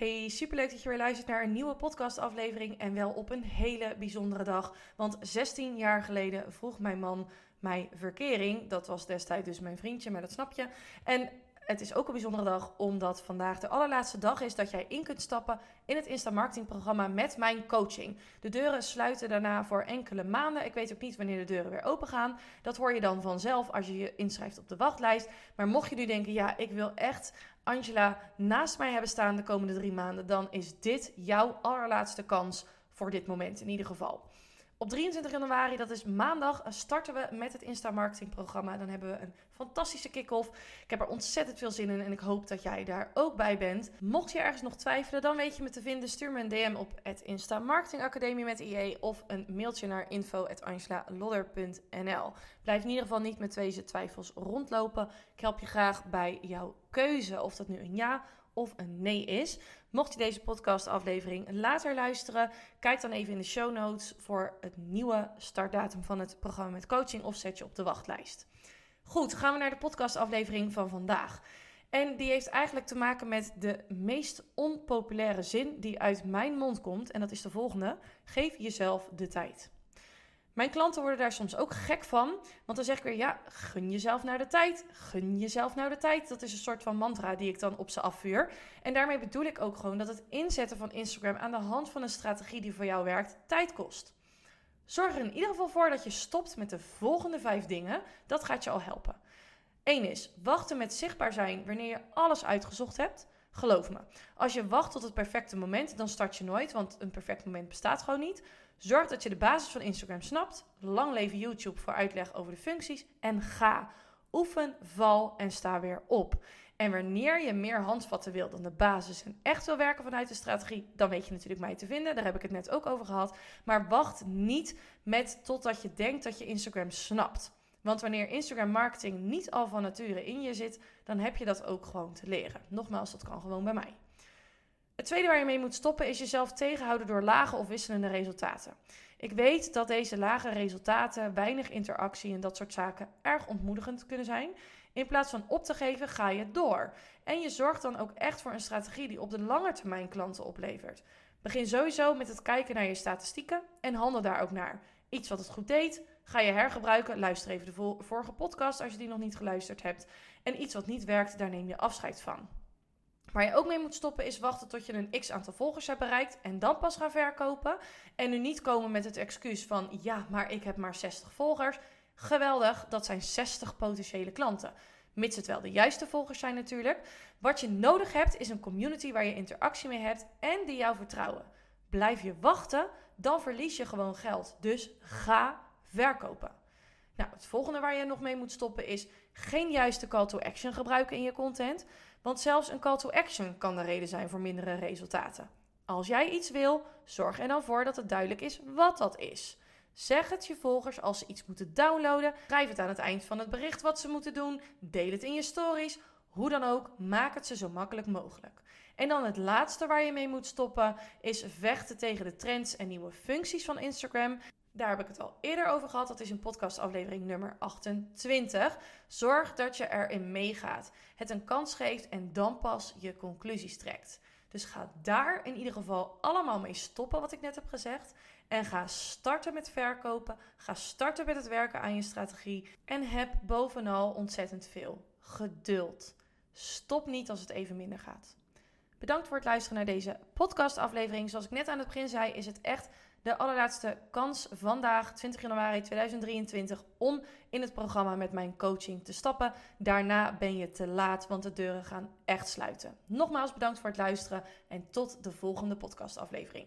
Hey, superleuk dat je weer luistert naar een nieuwe podcastaflevering en wel op een hele bijzondere dag. Want 16 jaar geleden vroeg mijn man mij verkering. Dat was destijds dus mijn vriendje, maar dat snap je. En het is ook een bijzondere dag omdat vandaag de allerlaatste dag is dat jij in kunt stappen in het Insta Marketing programma met mijn coaching. De deuren sluiten daarna voor enkele maanden. Ik weet ook niet wanneer de deuren weer open gaan. Dat hoor je dan vanzelf als je je inschrijft op de wachtlijst. Maar mocht je nu denken, ja, ik wil echt Angela naast mij hebben staan de komende drie maanden, dan is dit jouw allerlaatste kans voor dit moment in ieder geval. Op 23 januari, dat is maandag, starten we met het Insta Marketing programma. Dan hebben we een fantastische kick-off. Ik heb er ontzettend veel zin in en ik hoop dat jij daar ook bij bent. Mocht je ergens nog twijfelen, dan weet je me te vinden. Stuur me een DM op het Academie met IE of een mailtje naar info.angelalodder.nl. Blijf in ieder geval niet met deze twijfels rondlopen. Ik help je graag bij jouw keuze, of dat nu een ja of een nee is. Mocht je deze podcastaflevering later luisteren, kijk dan even in de show notes voor het nieuwe startdatum van het programma met coaching of zet je op de wachtlijst. Goed, gaan we naar de podcastaflevering van vandaag. En die heeft eigenlijk te maken met de meest onpopulaire zin die uit mijn mond komt. En dat is de volgende: geef jezelf de tijd. Mijn klanten worden daar soms ook gek van. Want dan zeg ik weer, ja, gun jezelf naar de tijd. Gun jezelf naar de tijd. Dat is een soort van mantra die ik dan op ze afvuur. En daarmee bedoel ik ook gewoon dat het inzetten van Instagram aan de hand van een strategie die voor jou werkt, tijd kost. Zorg er in ieder geval voor dat je stopt met de volgende vijf dingen. Dat gaat je al helpen. Eén is wachten met zichtbaar zijn wanneer je alles uitgezocht hebt. Geloof me, als je wacht tot het perfecte moment, dan start je nooit, want een perfect moment bestaat gewoon niet. Zorg dat je de basis van Instagram snapt. Lang leven YouTube voor uitleg over de functies. En ga. Oefen, val en sta weer op. En wanneer je meer handvatten wil dan de basis en echt wil werken vanuit de strategie, dan weet je natuurlijk mij te vinden. Daar heb ik het net ook over gehad. Maar wacht niet met totdat je denkt dat je Instagram snapt. Want wanneer Instagram marketing niet al van nature in je zit, dan heb je dat ook gewoon te leren. Nogmaals, dat kan gewoon bij mij. Het tweede waar je mee moet stoppen is jezelf tegenhouden door lage of wisselende resultaten. Ik weet dat deze lage resultaten, weinig interactie en dat soort zaken erg ontmoedigend kunnen zijn. In plaats van op te geven, ga je door. En je zorgt dan ook echt voor een strategie die op de lange termijn klanten oplevert. Begin sowieso met het kijken naar je statistieken en handel daar ook naar. Iets wat het goed deed, ga je hergebruiken. Luister even de vorige podcast als je die nog niet geluisterd hebt. En iets wat niet werkt, daar neem je afscheid van. Waar je ook mee moet stoppen is wachten tot je een x aantal volgers hebt bereikt en dan pas gaan verkopen. En nu niet komen met het excuus van ja, maar ik heb maar 60 volgers. Geweldig, dat zijn 60 potentiële klanten. Mits het wel de juiste volgers zijn natuurlijk. Wat je nodig hebt is een community waar je interactie mee hebt en die jou vertrouwen. Blijf je wachten, dan verlies je gewoon geld. Dus ga verkopen. Nou, het volgende waar je nog mee moet stoppen is geen juiste call to action gebruiken in je content. Want zelfs een call to action kan de reden zijn voor mindere resultaten. Als jij iets wil, zorg er dan voor dat het duidelijk is wat dat is. Zeg het je volgers als ze iets moeten downloaden. Schrijf het aan het eind van het bericht wat ze moeten doen. Deel het in je stories. Hoe dan ook, maak het ze zo makkelijk mogelijk. En dan het laatste waar je mee moet stoppen is vechten tegen de trends en nieuwe functies van Instagram. Daar heb ik het al eerder over gehad. Dat is in podcastaflevering nummer 28. Zorg dat je erin meegaat. Het een kans geeft en dan pas je conclusies trekt. Dus ga daar in ieder geval allemaal mee stoppen, wat ik net heb gezegd. En ga starten met verkopen. Ga starten met het werken aan je strategie. En heb bovenal ontzettend veel geduld. Stop niet als het even minder gaat. Bedankt voor het luisteren naar deze podcastaflevering. Zoals ik net aan het begin zei, is het echt de allerlaatste kans vandaag, 20 januari 2023, om in het programma met mijn coaching te stappen. Daarna ben je te laat, want de deuren gaan echt sluiten. Nogmaals bedankt voor het luisteren en tot de volgende podcastaflevering.